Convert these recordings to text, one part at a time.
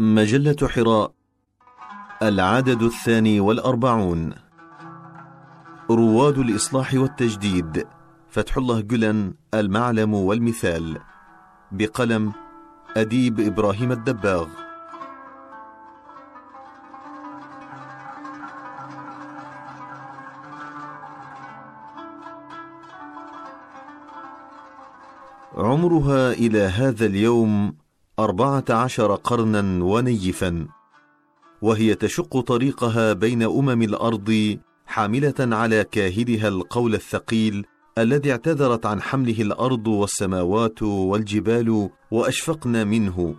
مجلة حراء العدد الثاني والأربعون. رواد الإصلاح والتجديد فتح الله جلن المعلم والمثال. بقلم أديب إبراهيم الدباغ. عمرها إلى هذا اليوم أربعة عشر قرنا ونيفا وهي تشق طريقها بين أمم الأرض حاملة على كاهلها القول الثقيل الذي اعتذرت عن حمله الأرض والسماوات والجبال وأشفقن منه.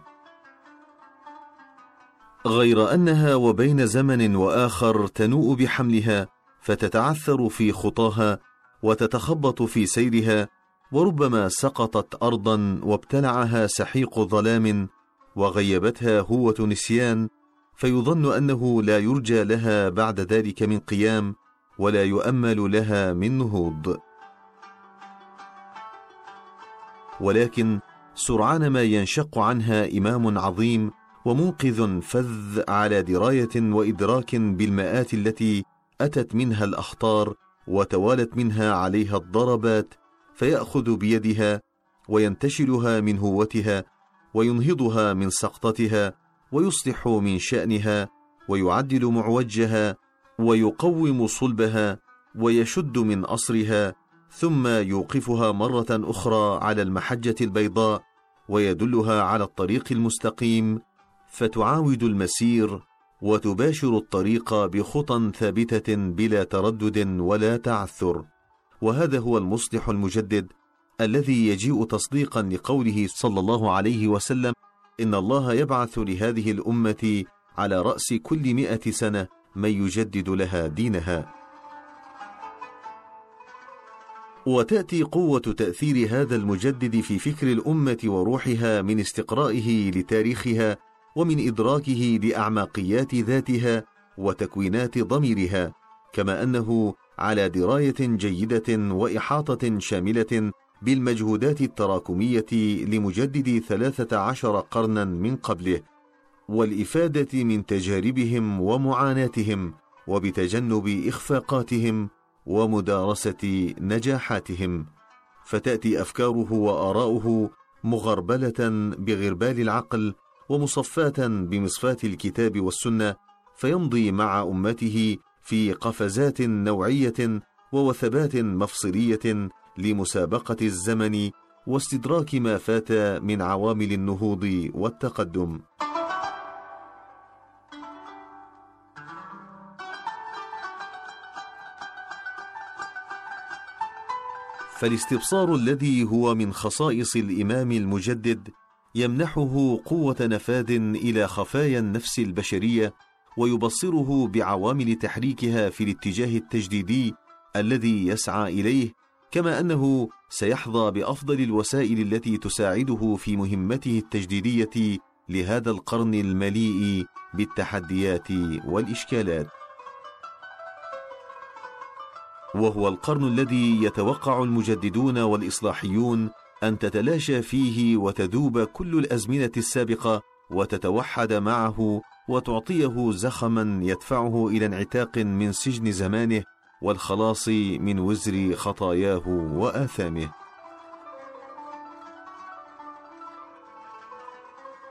غير أنها وبين زمن وآخر تنوء بحملها فتتعثر في خطاها وتتخبط في سيرها وربما سقطت ارضا وابتلعها سحيق ظلام وغيبتها هوة نسيان فيظن أنه لا يرجى لها بعد ذلك من قيام ولا يؤمل لها من نهوض. ولكن سرعان ما ينشق عنها إمام عظيم ومنقذ فذ على دراية وإدراك بالمآت التي أتت منها الأخطار وتوالت منها عليها الضربات فيأخذ بيدها وينتشلها من هوتها وينهضها من سقطتها ويصلح من شأنها ويعدل معوجها ويقوم صلبها ويشد من أصرها ثم يوقفها مرة أخرى على المحجة البيضاء ويدلها على الطريق المستقيم فتعاود المسير وتباشر الطريق بخطى ثابتة بلا تردد ولا تعثر. وهذا هو المصلح المجدد الذي يجيء تصديقا لقوله صلى الله عليه وسلم إن الله يبعث لهذه الأمة على رأس كل مائه سنة من يجدد لها دينها. وتأتي قوة تأثير هذا المجدد في فكر الأمة وروحها من استقرائه لتاريخها ومن إدراكه لأعماقيات ذاتها وتكوينات ضميرها كما أنه على دراية جيدة وإحاطة شاملة بالمجهودات التراكمية لمجدد ثلاثة عشر قرنا من قبله والإفادة من تجاربهم ومعاناتهم وبتجنب إخفاقاتهم ومدارسة نجاحاتهم. فتأتي أفكاره وآراؤه مغربلة بغربال العقل ومصفاة بمصفاة الكتاب والسنة فيمضي مع أمته في قفزات نوعية ووثبات مفصلية لمسابقة الزمن واستدراك ما فات من عوامل النهوض والتقدم. فالاستبصار الذي هو من خصائص الإمام المجدد يمنحه قوة نفاذ إلى خفايا النفس البشرية ويبصره بعوامل تحريكها في الاتجاه التجديدي الذي يسعى إليه كما أنه سيحظى بأفضل الوسائل التي تساعده في مهمته التجديدية لهذا القرن المليء بالتحديات والإشكالات. وهو القرن الذي يتوقع المجددون والإصلاحيون أن تتلاشى فيه وتذوب كل الأزمنة السابقة وتتوحد معه وتعطيه زخما يدفعه إلى انعتاق من سجن زمانه والخلاص من وزر خطاياه وآثامه.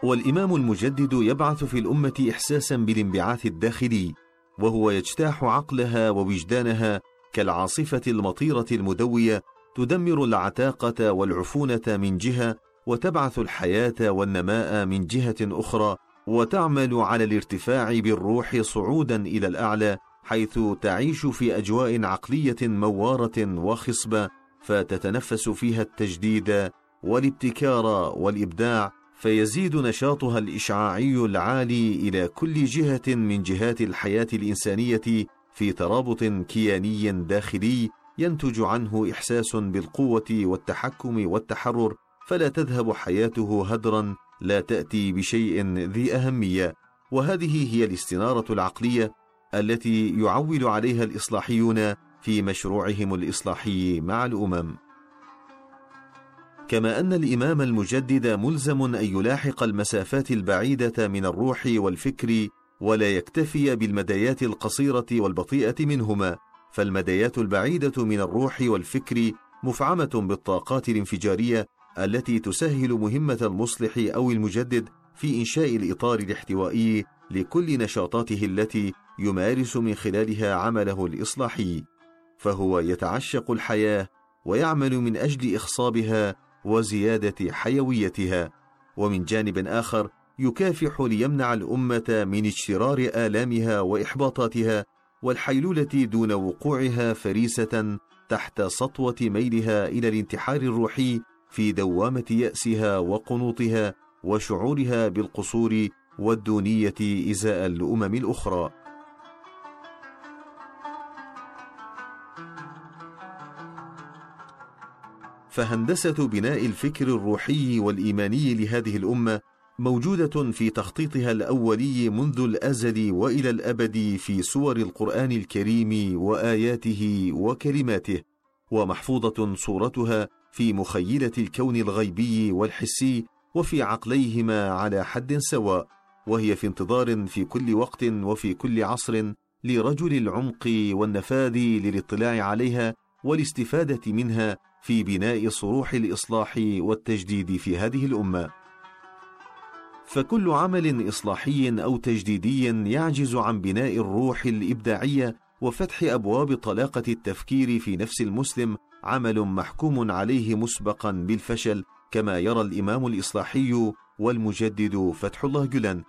والإمام المجدد يبعث في الأمة احساسا بالانبعاث الداخلي وهو يجتاح عقلها ووجدانها كالعاصفة المطيرة المدوية تدمر العتاقة والعفونة من جهة وتبعث الحياة والنماء من جهة أخرى وتعمل على الارتفاع بالروح صعودا إلى الأعلى حيث تعيش في أجواء عقلية موارة وخصبة فتتنفس فيها التجديد والابتكار والإبداع فيزيد نشاطها الإشعاعي العالي إلى كل جهة من جهات الحياة الإنسانية في ترابط كياني داخلي ينتج عنه إحساس بالقوة والتحكم والتحرر فلا تذهب حياته هدرا لا تأتي بشيء ذي أهمية وهذه هي الاستنارة العقلية التي يعول عليها الإصلاحيون في مشروعهم الإصلاحي مع الأمم. كما أن الإمام المجدد ملزم أن يلاحق المسافات البعيدة من الروح والفكر ولا يكتفي بالمدايات القصيرة والبطيئة منهما فالمدايات البعيدة من الروح والفكر مفعمة بالطاقات الانفجارية التي تسهل مهمة المصلح أو المجدد في إنشاء الإطار الاحتوائي لكل نشاطاته التي يمارس من خلالها عمله الإصلاحي. فهو يتعشق الحياة ويعمل من أجل إخصابها وزيادة حيويتها. ومن جانب آخر يكافح ليمنع الأمة من اجترار آلامها وإحباطاتها والحيلولة دون وقوعها فريسة تحت سطوة ميلها إلى الانتحار الروحي في دوامة يأسها وقنوطها وشعورها بالقصور والدونية إزاء الأمم الأخرى. فهندسة بناء الفكر الروحي والإيماني لهذه الأمة موجودة في تخطيطها الأولي منذ الأزل وإلى الأبد في سور القرآن الكريم وآياته وكلماته ومحفوظة صورتها في مخيلة الكون الغيبي والحسي وفي عقليهما على حد سواء وهي في انتظار في كل وقت وفي كل عصر لرجل العمق والنفاذ للاطلاع عليها والاستفادة منها في بناء صروح الإصلاح والتجديد في هذه الأمة. فكل عمل إصلاحي أو تجديدي يعجز عن بناء الروح الإبداعية وفتح أبواب طلاقة التفكير في نفس المسلم عمل محكوم عليه مسبقا بالفشل كما يرى الإمام الإصلاحي والمجدد فتح الله جلان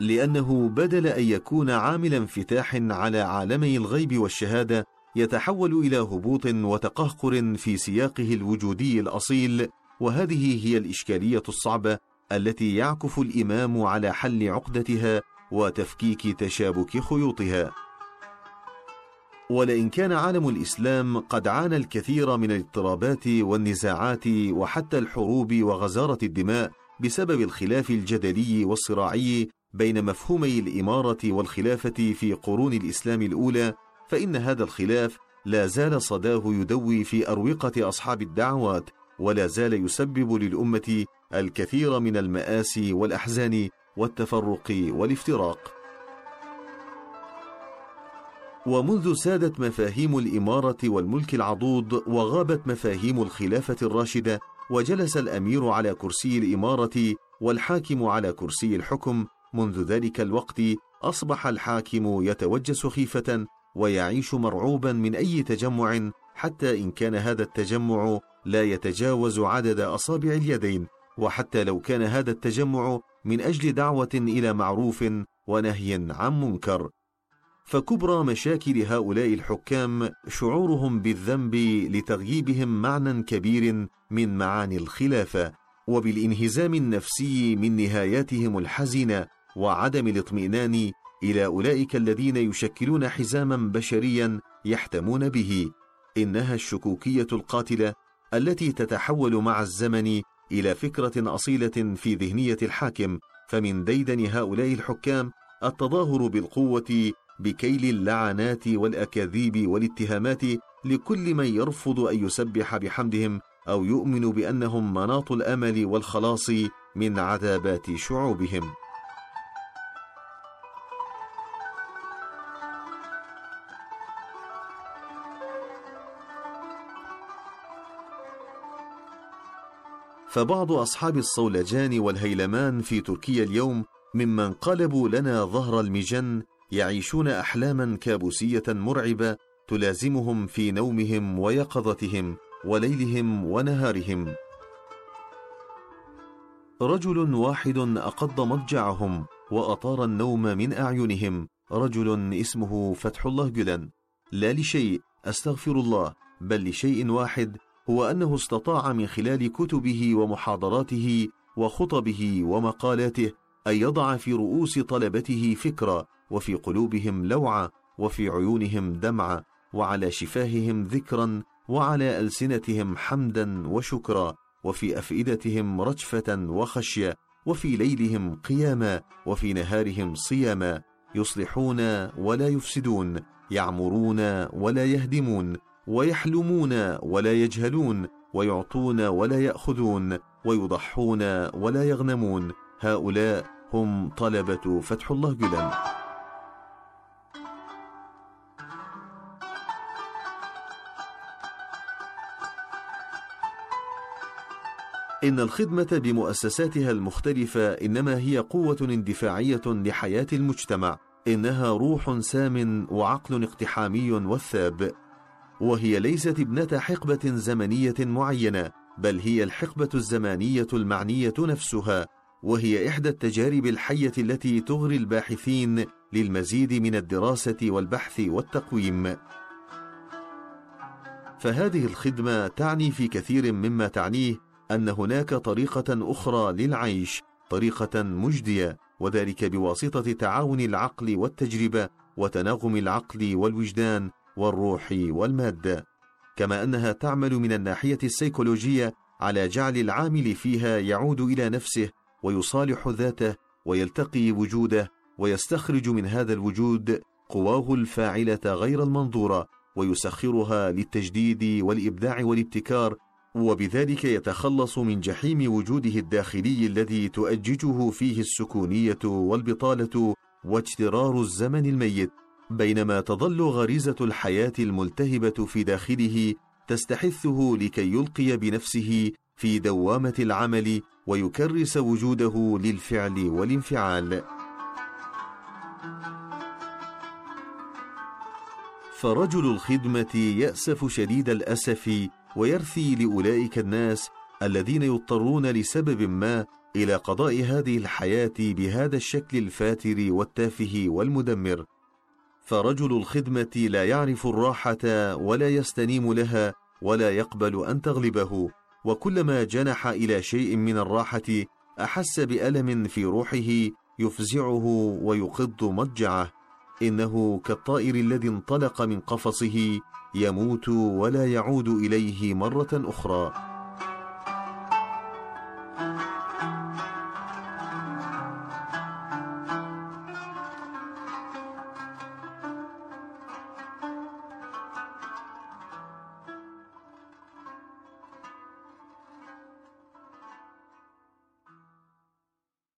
لأنه بدل أن يكون عامل انفتاح على عالمي الغيب والشهادة يتحول إلى هبوط وتقهقر في سياقه الوجودي الأصيل وهذه هي الإشكالية الصعبة التي يعكف الإمام على حل عقدتها وتفكيك تشابك خيوطها. ولئن كان عالم الإسلام قد عانى الكثير من الاضطرابات والنزاعات وحتى الحروب وغزارة الدماء بسبب الخلاف الجدلي والصراعي بين مفهومي الإمارة والخلافة في قرون الإسلام الأولى فإن هذا الخلاف لا زال صداه يدوي في أروقة أصحاب الدعوات ولا زال يسبب للأمة الكثير من المآسي والأحزان والتفرق والافتراق. ومنذ سادت مفاهيم الإمارة والملك العضوض وغابت مفاهيم الخلافة الراشدة وجلس الأمير على كرسي الإمارة والحاكم على كرسي الحكم. منذ ذلك الوقت أصبح الحاكم يتوجس خيفة ويعيش مرعوبا من أي تجمع حتى إن كان هذا التجمع لا يتجاوز عدد أصابع اليدين. وحتى لو كان هذا التجمع من أجل دعوة إلى معروف ونهي عن منكر. فكبرى مشاكل هؤلاء الحكام شعورهم بالذنب لتغييبهم معنى كبير من معاني الخلافه وبالانهزام النفسي من نهاياتهم الحزنه وعدم الاطمئنان إلى أولئك الذين يشكلون حزاما بشريا يحتمون به. إنها الشكوكية القاتلة التي تتحول مع الزمن إلى فكرة أصيلة في ذهنية الحاكم فمن ديدن هؤلاء الحكام التظاهر بالقوة بكيل اللعنات والأكاذيب والاتهامات لكل من يرفض أن يسبح بحمدهم أو يؤمن بأنهم مناط الأمل والخلاص من عذابات شعوبهم. فبعض أصحاب الصولجان والهيلمان في تركيا اليوم ممن قلبوا لنا ظهر المجن يعيشون أحلاما كابوسية مرعبة تلازمهم في نومهم ويقظتهم وليلهم ونهارهم. رجل واحد أقض مضجعهم وأطار النوم من أعينهم. رجل اسمه فتح الله جلان. لا لشيء أستغفر الله. بل لشيء واحد هو أنه استطاع من خلال كتبه ومحاضراته وخطبه ومقالاته أن يضع في رؤوس طلبته فكرة وفي قلوبهم لوعة وفي عيونهم دمعة وعلى شفاههم ذكرا وعلى ألسنتهم حمدا وشكرا وفي أفئدتهم رجفة وخشية وفي ليلهم قياما وفي نهارهم صياما يصلحون ولا يفسدون يعمرون ولا يهدمون ويحلمون ولا يجهلون ويعطون ولا يأخذون ويضحون ولا يغنمون. هؤلاء هم طلبة فتح الله جلن إن الخدمة بمؤسساتها المختلفة إنما هي قوة اندفاعية لحياة المجتمع، إنها روح سام وعقل اقتحامي وثاب، وهي ليست ابنة حقبة زمنية معينة، بل هي الحقبة الزمانية المعنية نفسها، وهي إحدى التجارب الحية التي تغري الباحثين للمزيد من الدراسة والبحث والتقويم. فهذه الخدمة تعني في كثير مما تعنيه أن هناك طريقة أخرى للعيش طريقة مجدية وذلك بواسطة تعاون العقل والتجربة وتناغم العقل والوجدان والروح والمادة كما أنها تعمل من الناحية السيكولوجية على جعل العامل فيها يعود إلى نفسه ويصالح ذاته ويلتقي وجوده ويستخرج من هذا الوجود قواه الفاعلة غير المنظورة ويسخرها للتجديد والإبداع والابتكار وبذلك يتخلص من جحيم وجوده الداخلي الذي تؤججه فيه السكونية والبطالة واجترار الزمن الميت. بينما تظل غريزة الحياة الملتهبة في داخله تستحثه لكي يلقي بنفسه في دوامة العمل ويكرس وجوده للفعل والانفعال. فرجل الخدمة يأسف شديد الأسف ويرثي لأولئك الناس الذين يضطرون لسبب ما إلى قضاء هذه الحياة بهذا الشكل الفاتر والتافه والمدمر. فرجل الخدمه لا يعرف الراحه ولا يستنيم لها ولا يقبل ان تغلبه. وكلما جنح إلى شيء من الراحه احس بالم في روحه يفزعه ويقض مضجعه. انه كالطائر الذي انطلق من قفصه يموت ولا يعود اليه مره أخرى.